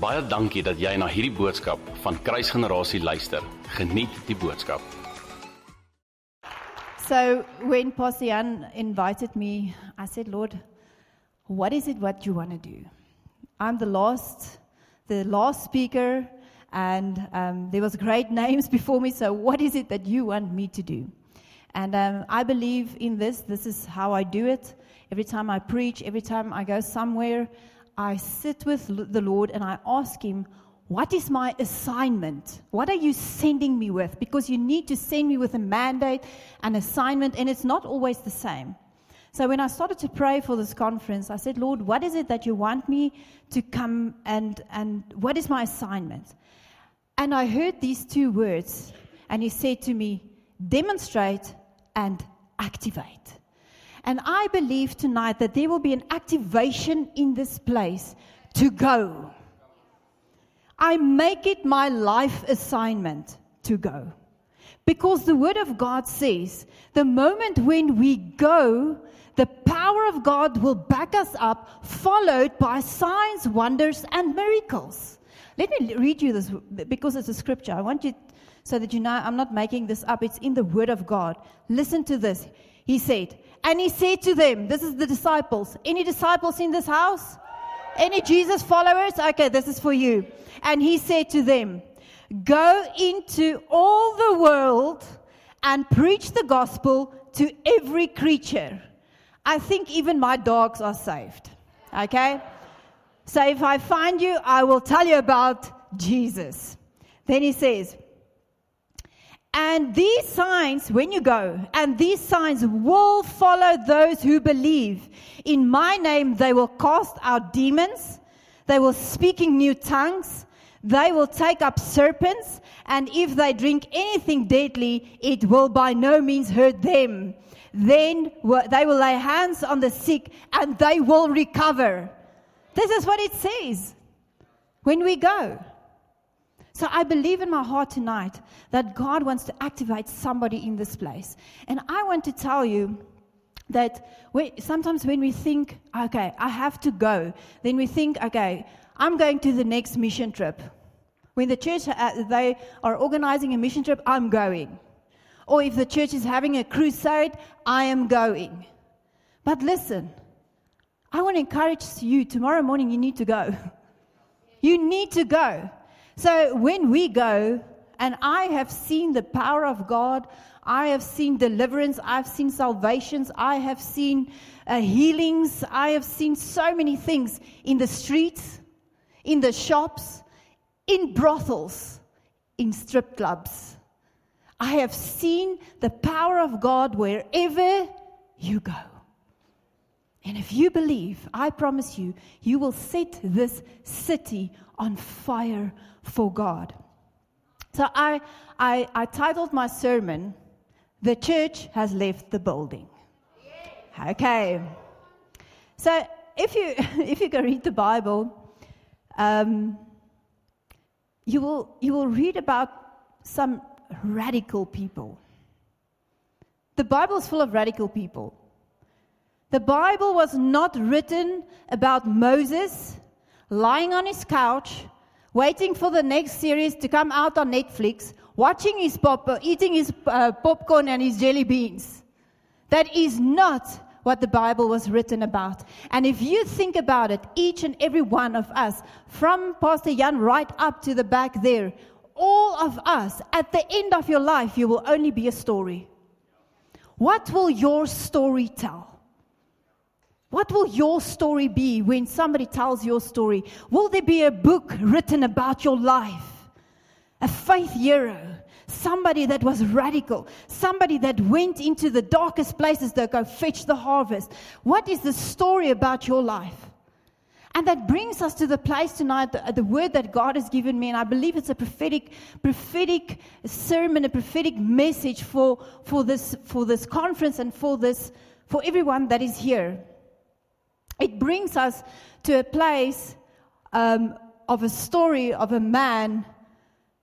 Baie dankie dat jy na hierdie boodskap van Kruisgenerasie luister. Geniet die boodskap. So when Jan invited me, I said, Lord, what is it what you want to do? I'm the last, the last speaker, and um, there was great names before me. So what is it that you want me to do? And um, I believe in this. This is how I do it. Every time I preach, every time I go somewhere, I sit with the Lord and I ask Him, What is my assignment? What are you sending me with? Because you need to send me with a mandate, an assignment, and it's not always the same. So when I started to pray for this conference, I said, Lord, what is it that you want me to come and, and what is my assignment? And I heard these two words, and He said to me, Demonstrate and activate. And I believe tonight that there will be an activation in this place to go. I make it my life assignment to go. Because the Word of God says the moment when we go, the power of God will back us up, followed by signs, wonders, and miracles. Let me read you this because it's a scripture. I want you so that you know I'm not making this up. It's in the Word of God. Listen to this. He said, and he said to them, This is the disciples. Any disciples in this house? Any Jesus followers? Okay, this is for you. And he said to them, Go into all the world and preach the gospel to every creature. I think even my dogs are saved. Okay? So if I find you, I will tell you about Jesus. Then he says, and these signs, when you go, and these signs will follow those who believe. In my name, they will cast out demons. They will speak in new tongues. They will take up serpents. And if they drink anything deadly, it will by no means hurt them. Then they will lay hands on the sick and they will recover. This is what it says when we go. So I believe in my heart tonight that God wants to activate somebody in this place. And I want to tell you that we, sometimes when we think, okay, I have to go, then we think, okay, I'm going to the next mission trip. When the church, uh, they are organizing a mission trip, I'm going. Or if the church is having a crusade, I am going. But listen, I want to encourage you tomorrow morning, you need to go. You need to go. So when we go, and I have seen the power of God, I have seen deliverance, I've seen salvations, I have seen uh, healings, I have seen so many things in the streets, in the shops, in brothels, in strip clubs. I have seen the power of God wherever you go. And if you believe, I promise you, you will set this city on fire for God. So I, I, I titled my sermon, The Church Has Left the Building. Okay. So if you, if you can read the Bible, um, you, will, you will read about some radical people. The Bible is full of radical people. The Bible was not written about Moses lying on his couch waiting for the next series to come out on Netflix, watching his pop, eating his uh, popcorn and his jelly beans. That is not what the Bible was written about. And if you think about it, each and every one of us, from Pastor Jan right up to the back there, all of us, at the end of your life, you will only be a story. What will your story tell? What will your story be when somebody tells your story? Will there be a book written about your life? A faith hero, somebody that was radical, somebody that went into the darkest places to go fetch the harvest. What is the story about your life? And that brings us to the place tonight, the, the, word that God has given me, and I believe it's a prophetic, prophetic sermon, a prophetic message for, for this, for this conference and for this, for everyone that is here it brings us to a place um, of a story of a man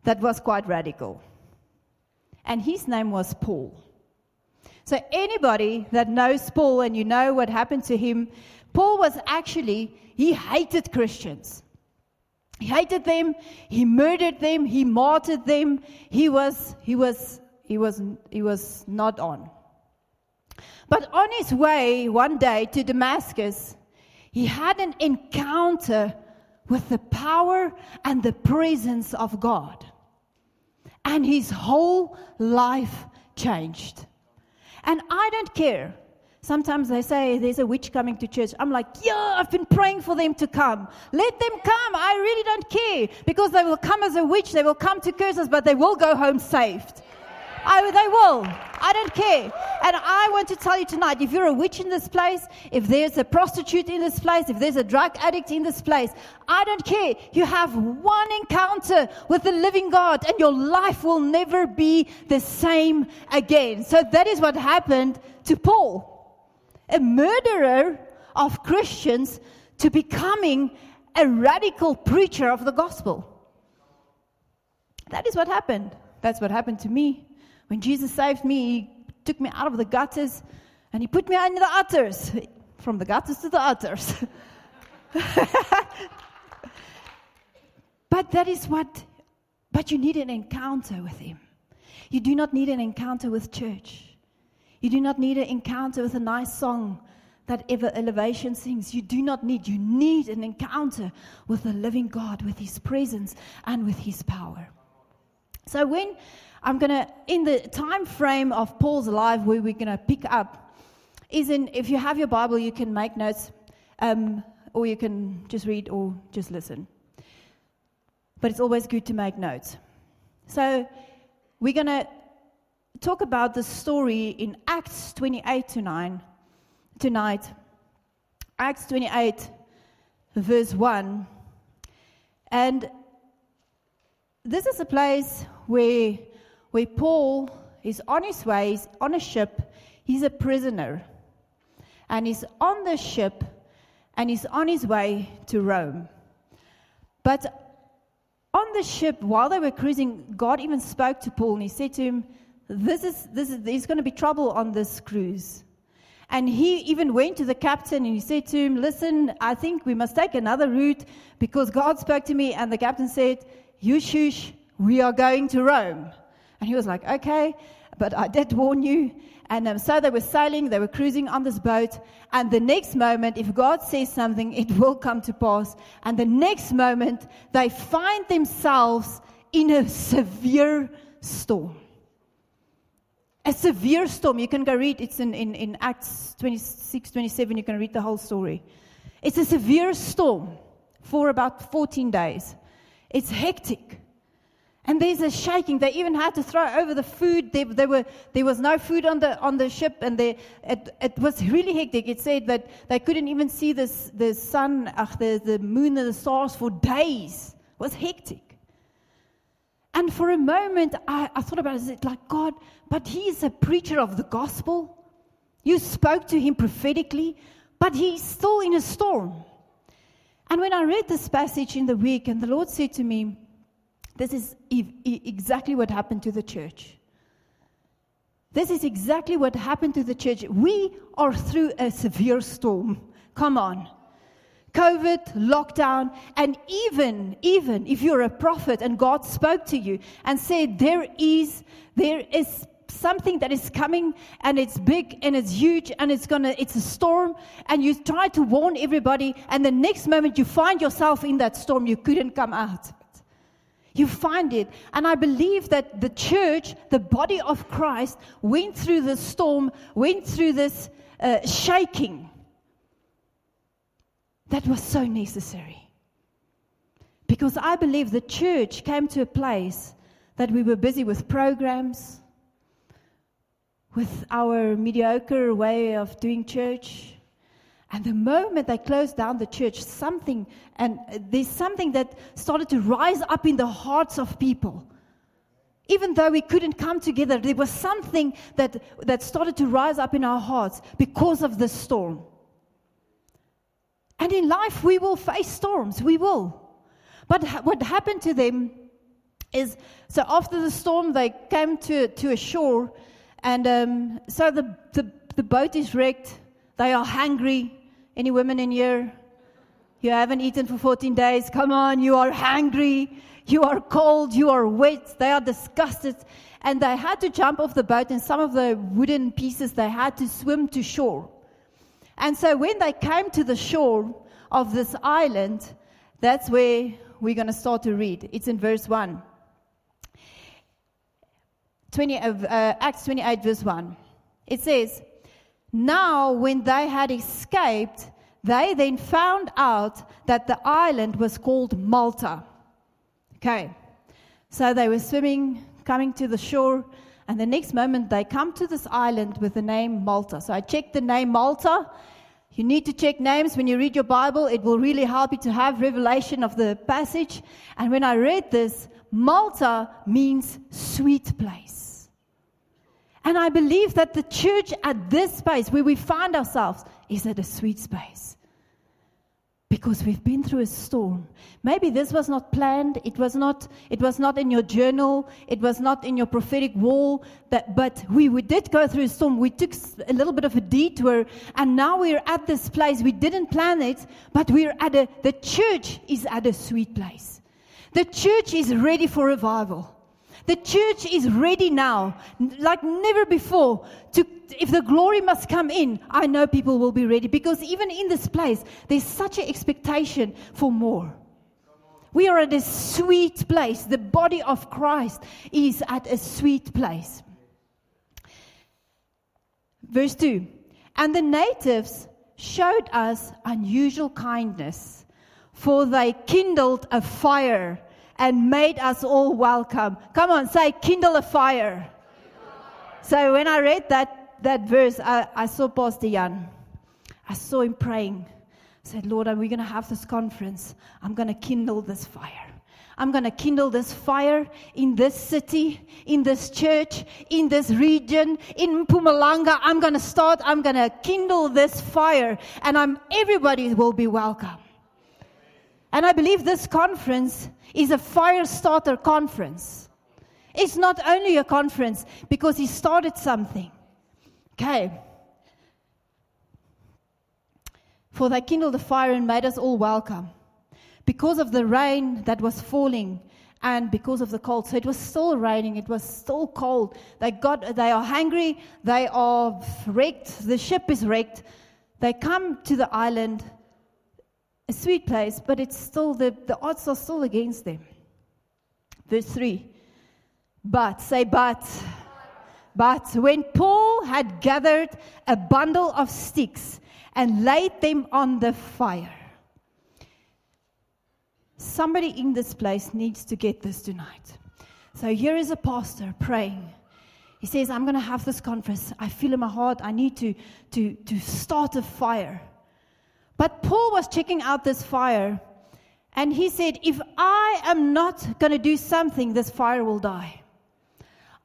that was quite radical. And his name was Paul. So, anybody that knows Paul and you know what happened to him, Paul was actually, he hated Christians. He hated them, he murdered them, he martyred them. He was, he was, he was, he was not on. But on his way one day to Damascus, he had an encounter with the power and the presence of God. And his whole life changed. And I don't care. Sometimes they say there's a witch coming to church. I'm like, yeah, I've been praying for them to come. Let them come. I really don't care because they will come as a witch. They will come to curse us, but they will go home saved. I, they will. I don't care. And I want to tell you tonight if you're a witch in this place, if there's a prostitute in this place, if there's a drug addict in this place, I don't care. You have one encounter with the living God and your life will never be the same again. So that is what happened to Paul. A murderer of Christians to becoming a radical preacher of the gospel. That is what happened. That's what happened to me. When Jesus saved me, He took me out of the gutters and He put me in the utters. From the gutters to the utters. but that is what, but you need an encounter with Him. You do not need an encounter with church. You do not need an encounter with a nice song that ever elevation sings. You do not need, you need an encounter with the living God, with His presence and with His power. So when I'm going to, in the time frame of Paul's life where we're going to pick up, is in, if you have your Bible, you can make notes, um, or you can just read or just listen. But it's always good to make notes. So we're going to talk about the story in Acts 28 to 9 tonight. Acts 28, verse 1. And this is a place where where Paul is on his way, he's on a ship, he's a prisoner. And he's on the ship and he's on his way to Rome. But on the ship, while they were cruising, God even spoke to Paul and he said to him, this is, this is, There's going to be trouble on this cruise. And he even went to the captain and he said to him, Listen, I think we must take another route because God spoke to me. And the captain said, You shush, we are going to Rome. And he was like, okay, but I did warn you. And um, so they were sailing, they were cruising on this boat. And the next moment, if God says something, it will come to pass. And the next moment, they find themselves in a severe storm. A severe storm. You can go read, it's in, in, in Acts 26, 27, you can read the whole story. It's a severe storm for about 14 days. It's hectic. And there's a shaking. They even had to throw over the food. They, they were, there was no food on the, on the ship, and they, it, it was really hectic. It said that they couldn't even see this, the sun, uh, the, the moon, and the stars for days. It was hectic. And for a moment, I, I thought about it, it like, God, but he is a preacher of the gospel. You spoke to him prophetically, but he's still in a storm. And when I read this passage in the week, and the Lord said to me, this is exactly what happened to the church. This is exactly what happened to the church. We are through a severe storm. Come on. COVID, lockdown, and even, even if you're a prophet and God spoke to you and said, there is, there is something that is coming and it's big and it's huge and it's gonna, it's a storm and you try to warn everybody and the next moment you find yourself in that storm, you couldn't come out. You find it. And I believe that the church, the body of Christ, went through this storm, went through this uh, shaking that was so necessary. Because I believe the church came to a place that we were busy with programs, with our mediocre way of doing church, and the moment they closed down the church, something, and there's something that started to rise up in the hearts of people. Even though we couldn't come together, there was something that, that started to rise up in our hearts because of the storm. And in life, we will face storms. We will. But ha- what happened to them is so after the storm, they came to, to a shore, and um, so the, the, the boat is wrecked. They are hungry. Any women in here? You haven't eaten for 14 days. Come on, you are hungry. You are cold. You are wet. They are disgusted. And they had to jump off the boat, and some of the wooden pieces they had to swim to shore. And so when they came to the shore of this island, that's where we're going to start to read. It's in verse 1. 20, uh, Acts 28, verse 1. It says, Now when they had escaped, they then found out that the island was called Malta. Okay, so they were swimming, coming to the shore, and the next moment they come to this island with the name Malta. So I checked the name Malta. You need to check names when you read your Bible. It will really help you to have revelation of the passage. And when I read this, Malta means sweet place. And I believe that the church at this space where we find ourselves is at a sweet space because we've been through a storm. Maybe this was not planned. It was not, it was not in your journal. It was not in your prophetic wall. That, but we, we did go through a storm. We took a little bit of a detour and now we're at this place. We didn't plan it, but we're at a, the church is at a sweet place. The church is ready for revival. The church is ready now, like never before. To, if the glory must come in, I know people will be ready because even in this place, there's such an expectation for more. We are at a sweet place. The body of Christ is at a sweet place. Verse 2 And the natives showed us unusual kindness, for they kindled a fire and made us all welcome. Come on, say, kindle a fire. So when I read that, that verse, I, I saw Pastor Jan. I saw him praying. I said, Lord, are we going to have this conference? I'm going to kindle this fire. I'm going to kindle this fire in this city, in this church, in this region, in Mpumalanga. I'm going to start, I'm going to kindle this fire, and I'm, everybody will be welcome. And I believe this conference is a fire starter conference. It's not only a conference because he started something. Okay. For they kindled a fire and made us all welcome. Because of the rain that was falling and because of the cold. So it was still raining, it was still cold. They got they are hungry, they are wrecked, the ship is wrecked. They come to the island a sweet place, but it's still the, the odds are still against them. Verse 3. But, say, but. But when Paul had gathered a bundle of sticks and laid them on the fire, somebody in this place needs to get this tonight. So here is a pastor praying. He says, I'm going to have this conference. I feel in my heart I need to, to, to start a fire. But Paul was checking out this fire and he said, If I am not going to do something, this fire will die.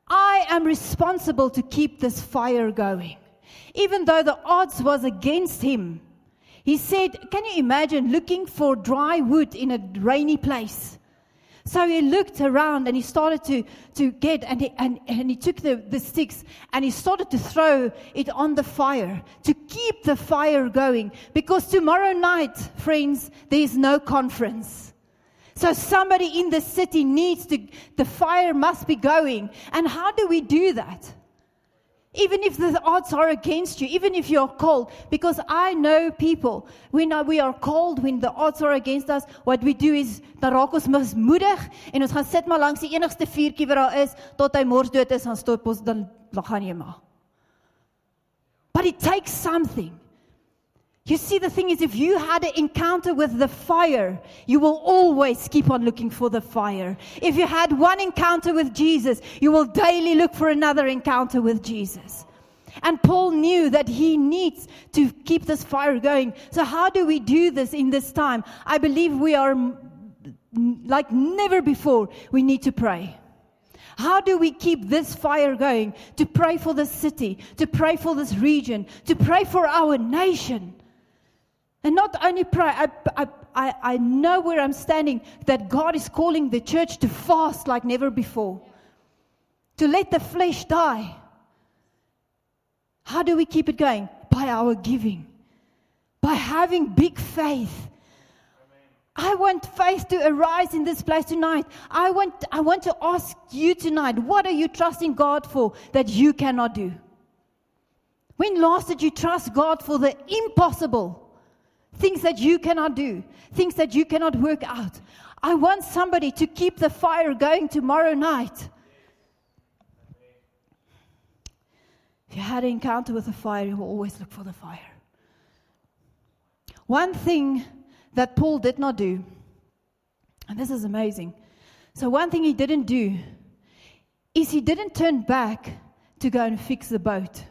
I am responsible to keep this fire going. Even though the odds was against him, he said, Can you imagine looking for dry wood in a rainy place? So he looked around and he started to, to get, and he, and, and he took the, the sticks and he started to throw it on the fire to keep the fire going. Because tomorrow night, friends, there is no conference. So somebody in the city needs to, the fire must be going. And how do we do that? Even if the odds are against you, even if you're cold, because I know people, when we are cold, when the odds are against us, what we do is, dan raak ons mismoedig, en ons gaan sit maar langs die enigste vierkie wat daar is, tot hy mors is, dan stop ons, dan gaan jy maar. But it takes something. You see, the thing is, if you had an encounter with the fire, you will always keep on looking for the fire. If you had one encounter with Jesus, you will daily look for another encounter with Jesus. And Paul knew that he needs to keep this fire going. So, how do we do this in this time? I believe we are like never before. We need to pray. How do we keep this fire going? To pray for the city, to pray for this region, to pray for our nation. And not only pray, I, I, I know where I'm standing that God is calling the church to fast like never before, to let the flesh die. How do we keep it going? By our giving, by having big faith. I want faith to arise in this place tonight. I want, I want to ask you tonight, what are you trusting God for that you cannot do? When last did you trust God for the impossible? Things that you cannot do, things that you cannot work out. I want somebody to keep the fire going tomorrow night. If you had an encounter with the fire, you will always look for the fire. One thing that Paul did not do, and this is amazing. So, one thing he didn't do is he didn't turn back to go and fix the boat.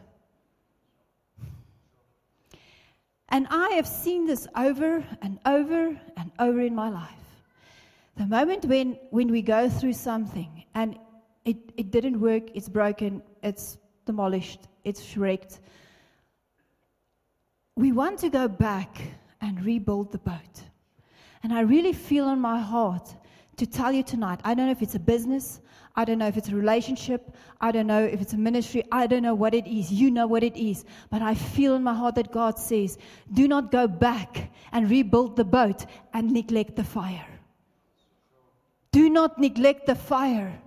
And I have seen this over and over and over in my life. The moment when, when we go through something and it, it didn't work, it's broken, it's demolished, it's wrecked, we want to go back and rebuild the boat. And I really feel in my heart to tell you tonight I don't know if it's a business, I don't know if it's a relationship. I don't know if it's a ministry. I don't know what it is. You know what it is. But I feel in my heart that God says, do not go back and rebuild the boat and neglect the fire. Do not neglect the fire.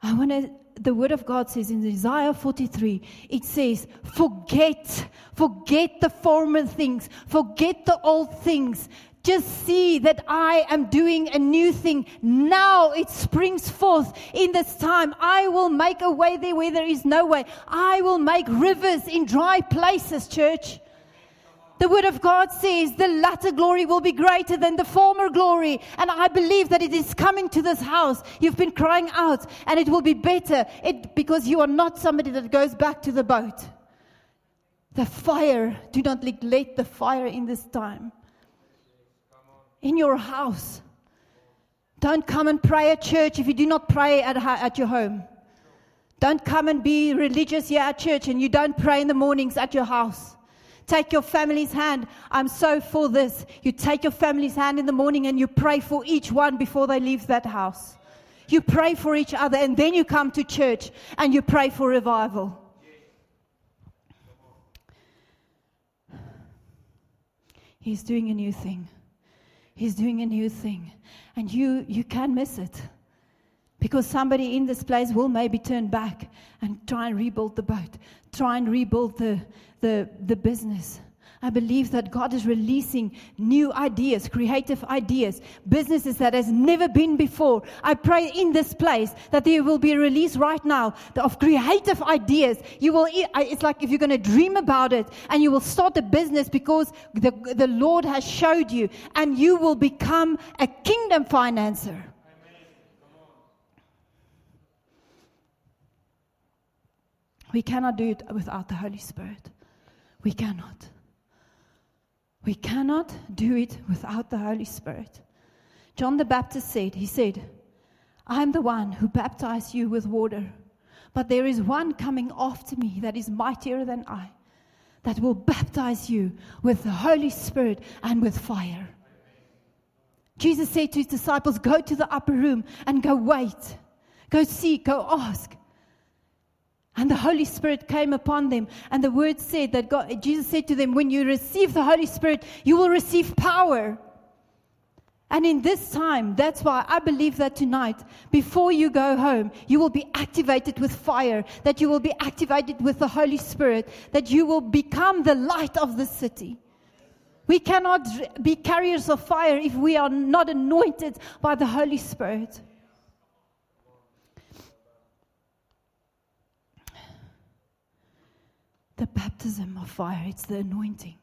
I want to, the word of God says in Isaiah 43, it says, forget, forget the former things, forget the old things. Just see that I am doing a new thing. Now it springs forth in this time. I will make a way there where there is no way. I will make rivers in dry places, church. The word of God says the latter glory will be greater than the former glory. And I believe that it is coming to this house. You've been crying out and it will be better it, because you are not somebody that goes back to the boat. The fire, do not neglect the fire in this time in your house. Don't come and pray at church if you do not pray at, at your home. Don't come and be religious here at church and you don't pray in the mornings at your house. Take your family's hand. I'm so for this. You take your family's hand in the morning and you pray for each one before they leave that house. You pray for each other and then you come to church and you pray for revival. He's doing a new thing. He's doing a new thing. And you, you can miss it. Because somebody in this place will maybe turn back and try and rebuild the boat, try and rebuild the, the, the business. I believe that God is releasing new ideas, creative ideas, businesses that has never been before. I pray in this place that there will be a release right now of creative ideas. You will, it's like if you're going to dream about it and you will start a business because the, the Lord has showed you and you will become a kingdom financer. We cannot do it without the Holy Spirit. We cannot. We cannot do it without the Holy Spirit. John the Baptist said, He said, I am the one who baptized you with water, but there is one coming after me that is mightier than I, that will baptize you with the Holy Spirit and with fire. Jesus said to his disciples, Go to the upper room and go wait, go seek, go ask. And the Holy Spirit came upon them. And the word said that God, Jesus said to them, When you receive the Holy Spirit, you will receive power. And in this time, that's why I believe that tonight, before you go home, you will be activated with fire, that you will be activated with the Holy Spirit, that you will become the light of the city. We cannot be carriers of fire if we are not anointed by the Holy Spirit. The baptism of fire, it's the anointing.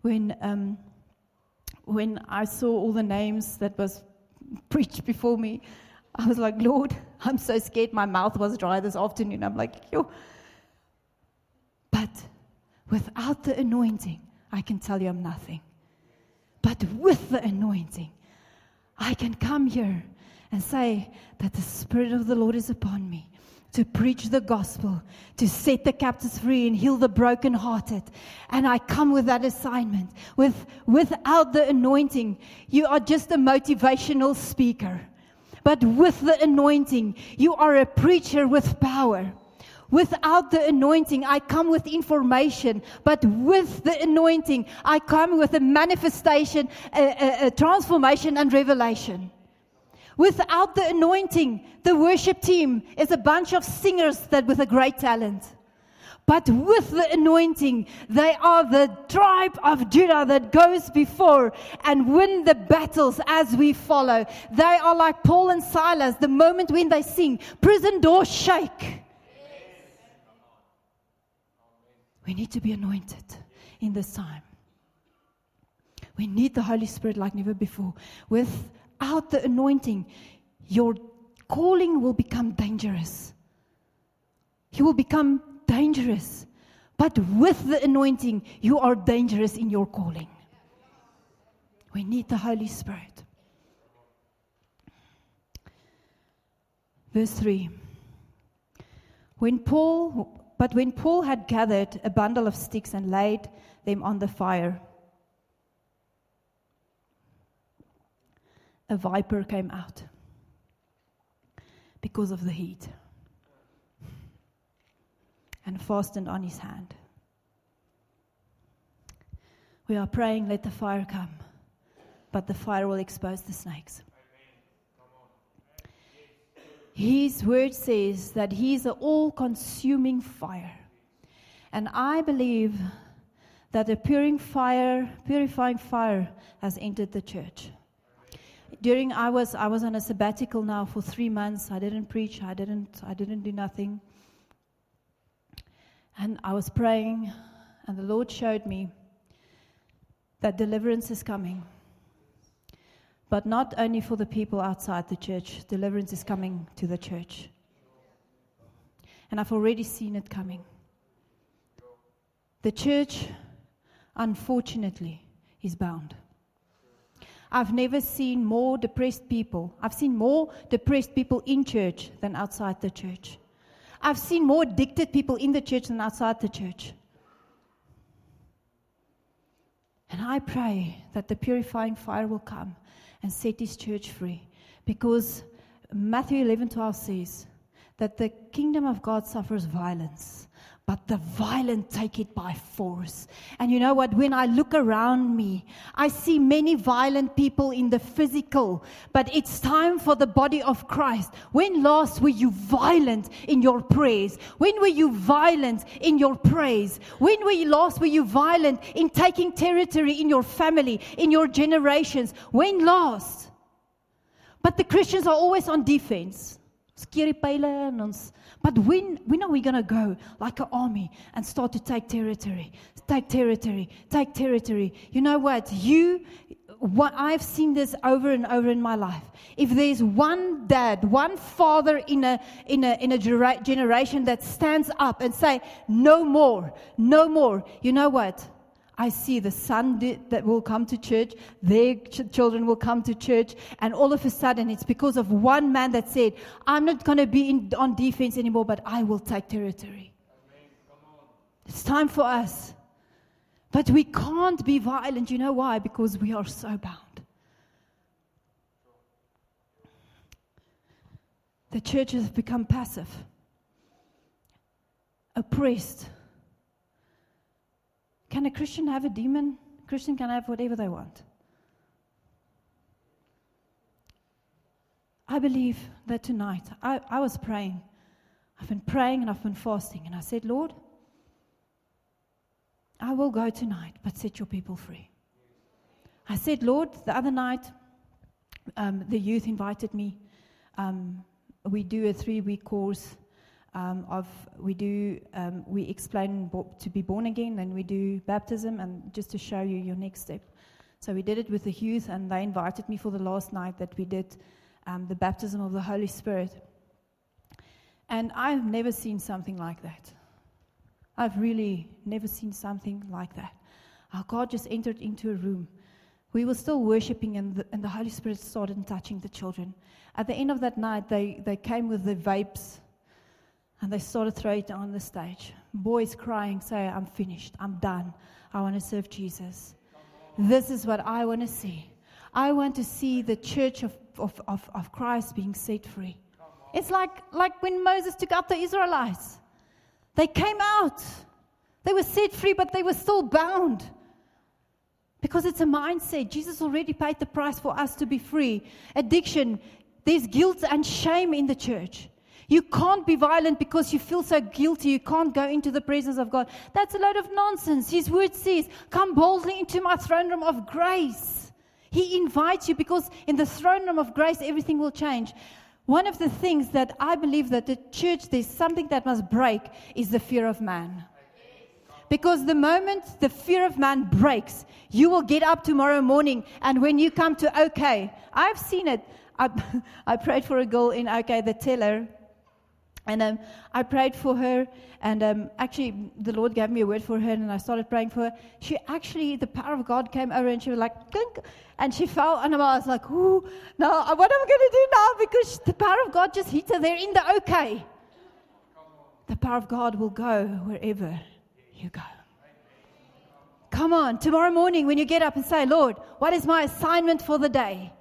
When, um, when I saw all the names that was preached before me, I was like, Lord, I'm so scared. My mouth was dry this afternoon. I'm like, yo. But without the anointing, I can tell you I'm nothing. But with the anointing, I can come here and say that the Spirit of the Lord is upon me to preach the gospel, to set the captives free and heal the brokenhearted. And I come with that assignment. With, without the anointing, you are just a motivational speaker. But with the anointing, you are a preacher with power. Without the anointing, I come with information, but with the anointing, I come with a manifestation, a, a, a transformation, and revelation. Without the anointing, the worship team is a bunch of singers that with a great talent. But with the anointing, they are the tribe of Judah that goes before and win the battles as we follow. They are like Paul and Silas. The moment when they sing, prison doors shake. We need to be anointed in this time. We need the Holy Spirit like never before. Without the anointing, your calling will become dangerous. You will become dangerous. But with the anointing, you are dangerous in your calling. We need the Holy Spirit. Verse 3. When Paul but when Paul had gathered a bundle of sticks and laid them on the fire, a viper came out because of the heat and fastened on his hand. We are praying, let the fire come, but the fire will expose the snakes. His word says that He is an all consuming fire. And I believe that a purifying fire, purifying fire has entered the church. During I was I was on a sabbatical now for three months. I didn't preach. I didn't I didn't do nothing. And I was praying, and the Lord showed me that deliverance is coming. But not only for the people outside the church, deliverance is coming to the church. And I've already seen it coming. The church, unfortunately, is bound. I've never seen more depressed people. I've seen more depressed people in church than outside the church. I've seen more addicted people in the church than outside the church. And I pray that the purifying fire will come and set his church free. Because Matthew 11 12 says that the kingdom of God suffers violence, but the violent take it by force. And you know what? When I look around me, I see many violent people in the physical, but it's time for the body of Christ. When last were you violent in your prayers? When were you violent in your praise? When were you last were you violent in taking territory in your family, in your generations? When last? But the Christians are always on defense. Ons but when, when are we going to go like an army and start to take territory? Take territory, take territory. You know what? You, what I've seen this over and over in my life. If there's one dad, one father in a, in a, in a generation that stands up and say, no more, no more, you know what? I see the son that will come to church, their ch- children will come to church, and all of a sudden it's because of one man that said, I'm not going to be in, on defense anymore, but I will take territory. It's time for us. But we can't be violent. You know why? Because we are so bound. The churches have become passive, oppressed can a Christian have a demon? Christian can have whatever they want. I believe that tonight, I, I was praying. I've been praying and I've been fasting. And I said, Lord, I will go tonight, but set your people free. I said, Lord, the other night, um, the youth invited me. Um, we do a three week course um, of we do um, we explain bo- to be born again, and we do baptism, and just to show you your next step. So we did it with the youth, and they invited me for the last night that we did um, the baptism of the Holy Spirit. And I've never seen something like that. I've really never seen something like that. Our God just entered into a room. We were still worshiping, and the, and the Holy Spirit started touching the children. At the end of that night, they, they came with the vapes and they started throwing it on the stage. Boys crying, say, I'm finished. I'm done. I want to serve Jesus. This is what I want to see. I want to see the church of, of, of, of Christ being set free. It's like, like when Moses took out the Israelites. They came out. They were set free, but they were still bound. Because it's a mindset. Jesus already paid the price for us to be free. Addiction, there's guilt and shame in the church. You can't be violent because you feel so guilty. You can't go into the presence of God. That's a load of nonsense. His word says, Come boldly into my throne room of grace. He invites you because in the throne room of grace, everything will change. One of the things that I believe that the church, there's something that must break, is the fear of man. Because the moment the fear of man breaks, you will get up tomorrow morning, and when you come to OK, I've seen it. I, I prayed for a girl in OK, the teller, and um, I prayed for her, and um, actually, the Lord gave me a word for her, and I started praying for her. She actually, the power of God came over, and she was like, clink, and she fell, and I was like, ooh, no, what am I going to do now? Because the power of God just hit her there in the OK. The power of God will go wherever you go. Come on, tomorrow morning when you get up and say, Lord, what is my assignment for the day?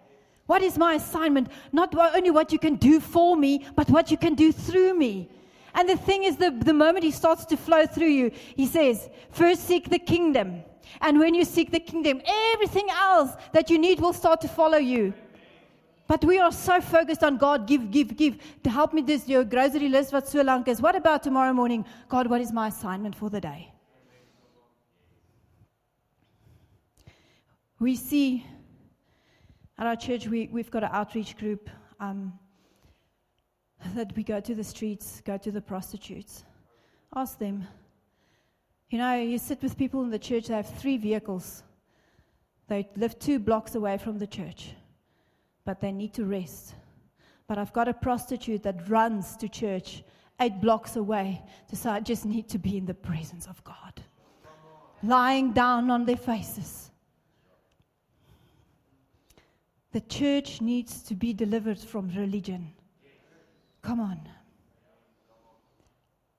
What is my assignment? Not only what you can do for me, but what you can do through me. And the thing is, the, the moment he starts to flow through you, he says, first seek the kingdom. And when you seek the kingdom, everything else that you need will start to follow you. But we are so focused on God, give, give, give. To help me this, your grocery list, what so long is. What about tomorrow morning? God, what is my assignment for the day? We see at our church, we, we've got an outreach group um, that we go to the streets, go to the prostitutes, ask them. You know, you sit with people in the church, they have three vehicles. They live two blocks away from the church, but they need to rest. But I've got a prostitute that runs to church eight blocks away to say, I just need to be in the presence of God. Lying down on their faces the church needs to be delivered from religion. Come on.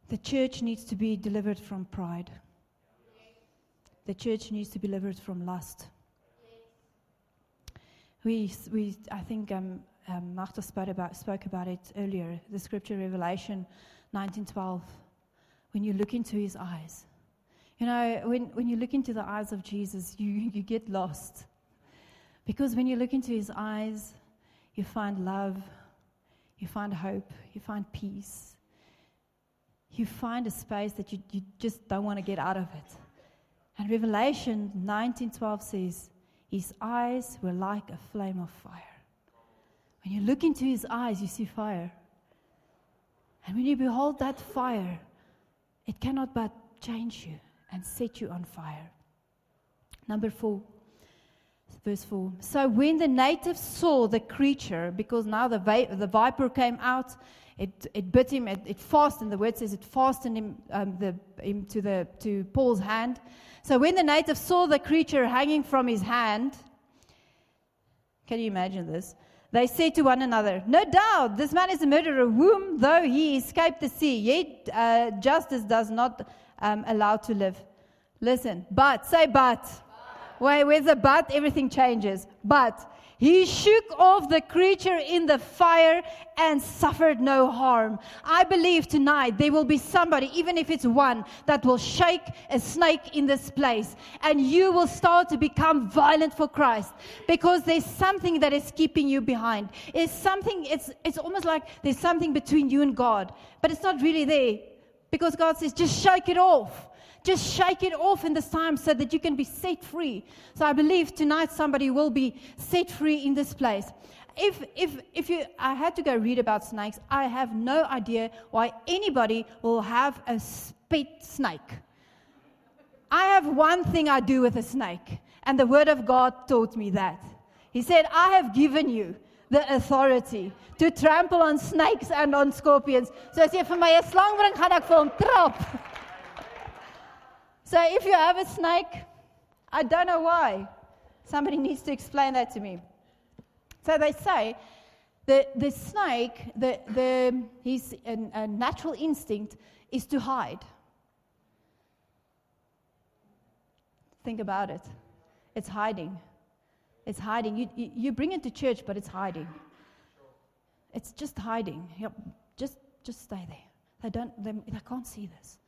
The church needs to be delivered from pride. The church needs to be delivered from lust. We, we I think um, um, Martha spoke about, spoke about it earlier, the scripture Revelation 19.12. When you look into his eyes. You know, when, when you look into the eyes of Jesus, you, you get lost. Because when you look into his eyes, you find love, you find hope, you find peace. You find a space that you, you just don't want to get out of it. And Revelation 19:12 says, His eyes were like a flame of fire. When you look into his eyes, you see fire. And when you behold that fire, it cannot but change you and set you on fire. Number four, Verse 4. So when the natives saw the creature, because now the, the viper came out, it, it bit him, it, it fastened, the word says it fastened him, um, the, him to, the, to Paul's hand. So when the natives saw the creature hanging from his hand, can you imagine this? They said to one another, No doubt, this man is a murderer, whom, though he escaped the sea, yet uh, justice does not um, allow to live. Listen, but, say but. Where, where's the but? Everything changes. But he shook off the creature in the fire and suffered no harm. I believe tonight there will be somebody, even if it's one, that will shake a snake in this place. And you will start to become violent for Christ because there's something that is keeping you behind. It's something, it's, it's almost like there's something between you and God, but it's not really there because God says, just shake it off. Just shake it off in this time so that you can be set free. So I believe tonight somebody will be set free in this place. If, if, if you, I had to go read about snakes, I have no idea why anybody will have a spit snake. I have one thing I do with a snake, and the Word of God taught me that. He said, I have given you the authority to trample on snakes and on scorpions. So as jy vir my slang bring, gaan ek trap. So if you have a snake, I don't know why. Somebody needs to explain that to me. So they say the, the snake, the, the, his a, natural instinct is to hide. Think about it. It's hiding. It's hiding. You, you, you bring it to church, but it's hiding. It's just hiding. Yep. Just, just stay there. They, don't, they, they can't see this.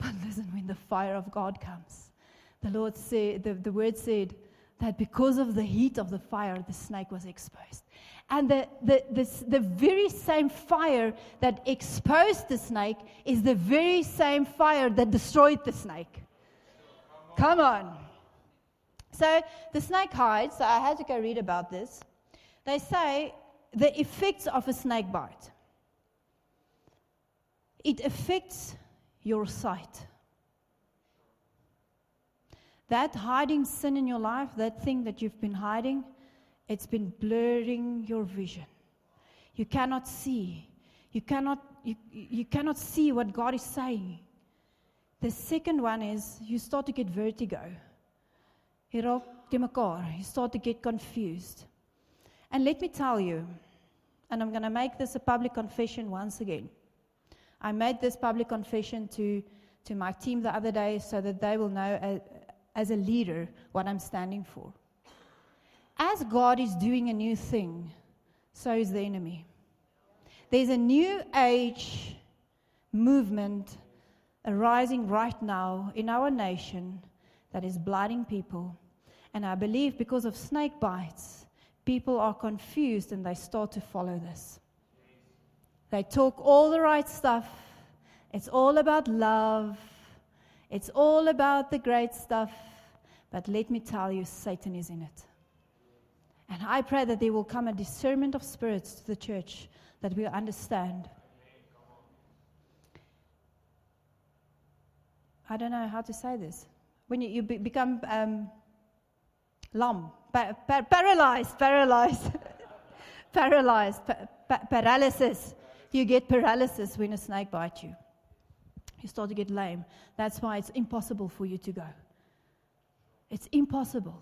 the fire of God comes. The Lord said, the, the word said that because of the heat of the fire, the snake was exposed. And the, the, the, the very same fire that exposed the snake is the very same fire that destroyed the snake. Come on. So the snake hides. So I had to go read about this. They say the effects of a snake bite it affects your sight. That hiding sin in your life, that thing that you've been hiding, it's been blurring your vision. You cannot see. You cannot, you, you cannot see what God is saying. The second one is you start to get vertigo. You start to get confused. And let me tell you, and I'm going to make this a public confession once again. I made this public confession to, to my team the other day so that they will know as, as a leader what I'm standing for. As God is doing a new thing, so is the enemy. There's a new age movement arising right now in our nation that is blinding people. And I believe because of snake bites, people are confused and they start to follow this. They talk all the right stuff. It's all about love. It's all about the great stuff. But let me tell you, Satan is in it. And I pray that there will come a discernment of spirits to the church that we understand. I don't know how to say this. When you, you be, become um, pa- pa- paralyzed, paralyzed, paralyzed, pa- paralysis. You get paralysis when a snake bites you. You start to get lame. That's why it's impossible for you to go. It's impossible.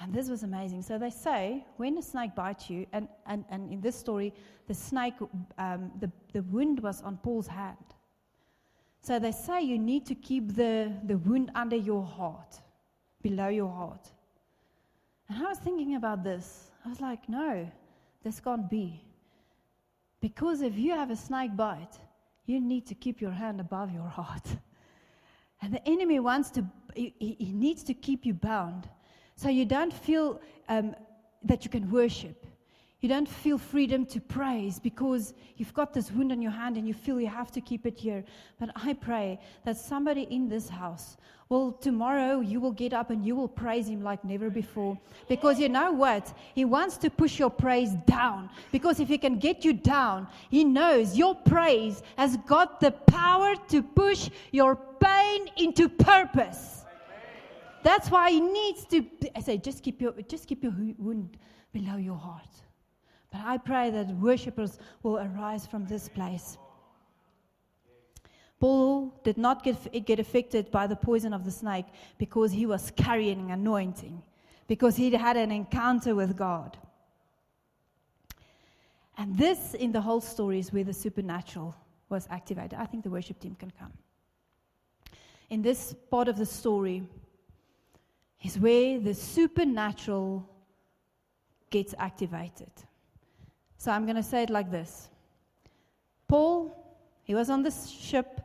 And this was amazing. So they say when a snake bites you, and, and, and in this story, the snake, um, the, the wound was on Paul's hand. So they say you need to keep the, the wound under your heart, below your heart. And I was thinking about this. I was like, no, this can't be. Because if you have a snake bite, you need to keep your hand above your heart. And the enemy wants to, he, he needs to keep you bound so you don't feel um, that you can worship. You don't feel freedom to praise because you've got this wound on your hand and you feel you have to keep it here. But I pray that somebody in this house will tomorrow you will get up and you will praise him like never before. Because you know what? He wants to push your praise down. Because if he can get you down, he knows your praise has got the power to push your pain into purpose. That's why he needs to. I say, just keep your just keep your wound below your heart. But I pray that worshippers will arise from this place. Paul did not get, get affected by the poison of the snake because he was carrying anointing, because he had an encounter with God. And this, in the whole story, is where the supernatural was activated. I think the worship team can come. In this part of the story, is where the supernatural gets activated. So I'm going to say it like this Paul, he was on this ship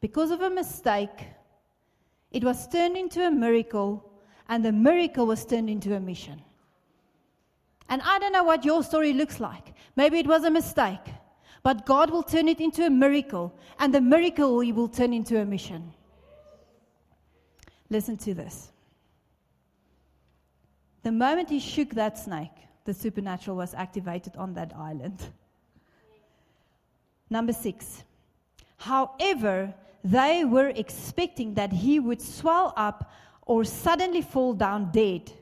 because of a mistake. It was turned into a miracle, and the miracle was turned into a mission. And I don't know what your story looks like. Maybe it was a mistake, but God will turn it into a miracle, and the miracle He will turn into a mission. Listen to this. The moment he shook that snake, the supernatural was activated on that island. Number six. However, they were expecting that he would swell up or suddenly fall down dead.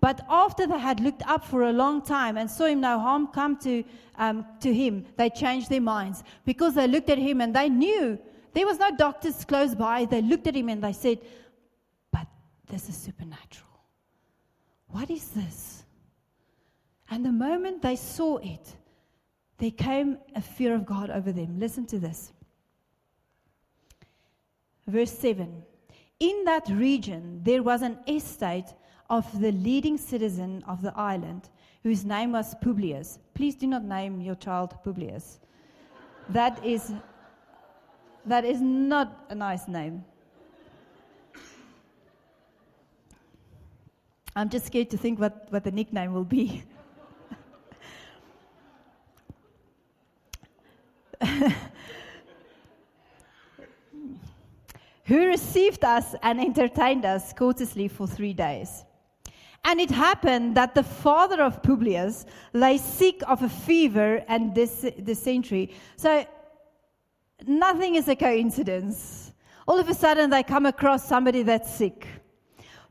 But after they had looked up for a long time and saw him no harm come to, um, to him, they changed their minds because they looked at him and they knew there was no doctors close by. They looked at him and they said, But this is supernatural. What is this? And the moment they saw it, there came a fear of God over them. Listen to this. Verse 7 In that region, there was an estate of the leading citizen of the island, whose name was Publius. Please do not name your child Publius. that is That is not a nice name. I'm just scared to think what, what the nickname will be. Who received us and entertained us courteously for three days. And it happened that the father of Publius lay sick of a fever and dys- dysentery. So nothing is a coincidence. All of a sudden, they come across somebody that's sick.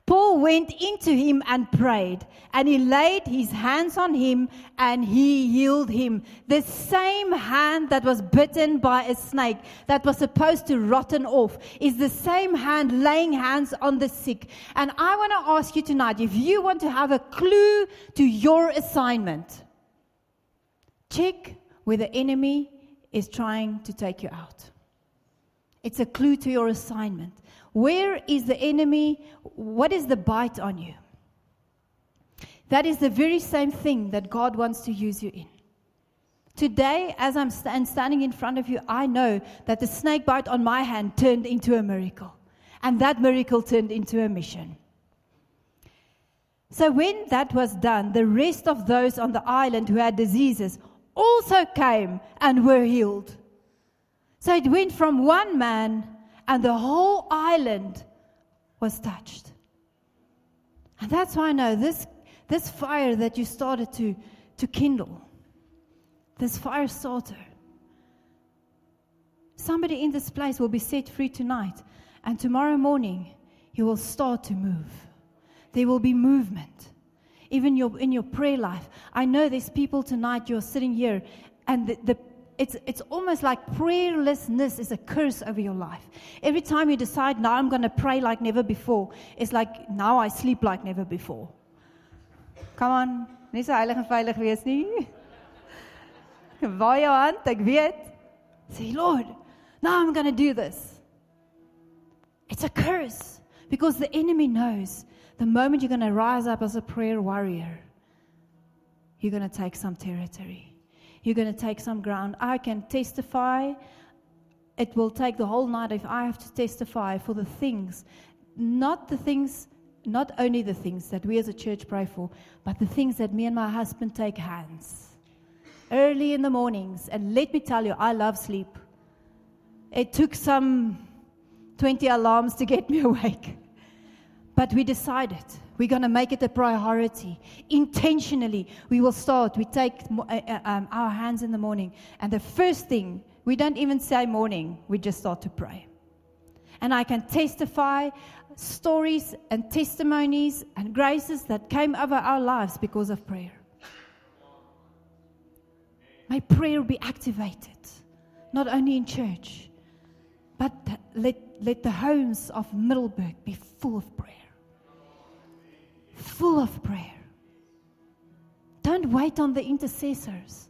Paul went into him and prayed, and he laid his hands on him and he healed him. The same hand that was bitten by a snake that was supposed to rotten off is the same hand laying hands on the sick. And I want to ask you tonight if you want to have a clue to your assignment, check where the enemy is trying to take you out. It's a clue to your assignment. Where is the enemy? What is the bite on you? That is the very same thing that God wants to use you in. Today, as I'm st- standing in front of you, I know that the snake bite on my hand turned into a miracle. And that miracle turned into a mission. So, when that was done, the rest of those on the island who had diseases also came and were healed. So, it went from one man and the whole island was touched. And that's why I know this, this fire that you started to, to kindle, this fire starter, somebody in this place will be set free tonight. And tomorrow morning, you will start to move. There will be movement. Even your, in your prayer life. I know there's people tonight, you're sitting here, and the, the it's, it's almost like prayerlessness is a curse over your life. Every time you decide, now I'm going to pray like never before, it's like, now I sleep like never before. Come on, nie so heilig en veilig wees nie. Waai jou hand, ek weet. Say, Lord, now I'm going to do this. It's a curse because the enemy knows the moment you're going to rise up as a prayer warrior, you're going to take some territory. You're going to take some ground. I can testify. It will take the whole night if I have to testify for the things, not the things, not only the things that we as a church pray for, but the things that me and my husband take hands early in the mornings. And let me tell you, I love sleep. It took some 20 alarms to get me awake. But we decided we're going to make it a priority. Intentionally, we will start. We take uh, uh, um, our hands in the morning, and the first thing, we don't even say morning, we just start to pray. And I can testify stories and testimonies and graces that came over our lives because of prayer. May prayer be activated, not only in church, but let, let the homes of Middelburg be full of prayer full of prayer. Don't wait on the intercessors.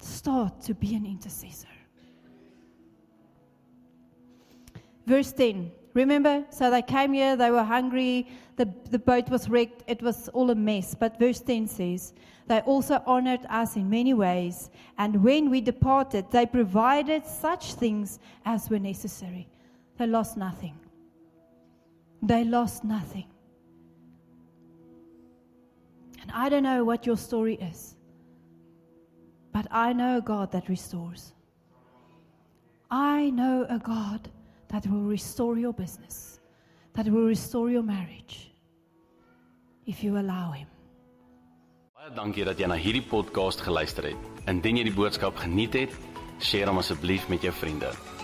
Start to be an intercessor. Verse 10. Remember, so they came here, they were hungry, the, the boat was wrecked, it was all a mess. But verse 10 says, They also honored us in many ways, and when we departed, they provided such things as were necessary. They lost nothing. They lost nothing. And I don't know what your story is, but I know a God that restores. I know a God that will restore your business, that will restore your marriage, if you allow Him. Baie dankie dat jy na hierdie podcast geluister het. Indien jy die boodskap geniet het, deel hom asseblief met jou vriende.